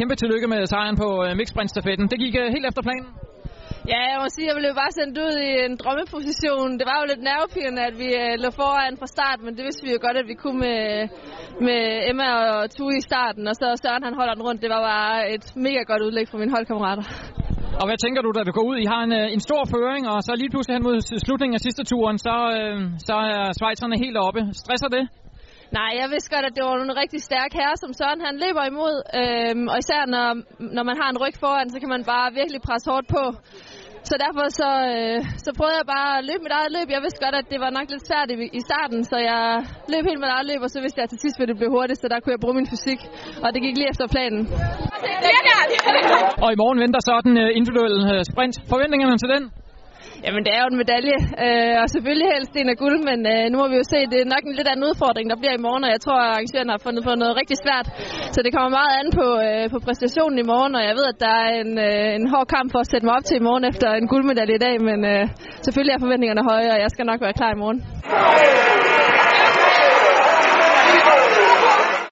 kæmpe tillykke med sejren på øh, mixsprintstafetten. Det gik øh, helt efter planen. Ja, jeg må sige, jeg blev bare sendt ud i en drømmeposition. Det var jo lidt nervepirrende, at vi øh, lå foran fra start, men det vidste vi jo godt, at vi kunne med, med Emma og Tue i starten. Og så Søren, han holder den rundt. Det var bare et mega godt udlæg fra mine holdkammerater. Og hvad tænker du, da vi går ud? I har en, øh, en stor føring, og så lige pludselig hen mod slutningen af sidste turen, så, øh, så er Schweizerne helt oppe. Stresser det? Nej, jeg vidste godt, at det var en rigtig stærk herre, som Søren han løber imod. Øhm, og især når, når man har en ryg foran, så kan man bare virkelig presse hårdt på. Så derfor så, øh, så prøvede jeg bare at løbe mit eget løb. Jeg vidste godt, at det var nok lidt svært i, i starten, så jeg løb helt mit eget løb, og så vidste jeg, at til sidst ville det blive hurtigt, så der kunne jeg bruge min fysik. Og det gik lige efter planen. Og i morgen venter så den øh, individuelle øh, sprint. Forventningerne til den? Jamen, det er jo en medalje, øh, og selvfølgelig helst en af guld, men øh, nu må vi jo se, det er nok en lidt anden udfordring, der bliver i morgen, og jeg tror, at arrangøren har fundet på noget rigtig svært. Så det kommer meget an på, øh, på præstationen i morgen, og jeg ved, at der er en, øh, en hård kamp for at sætte mig op til i morgen efter en guldmedalje i dag, men øh, selvfølgelig er forventningerne høje, og jeg skal nok være klar i morgen.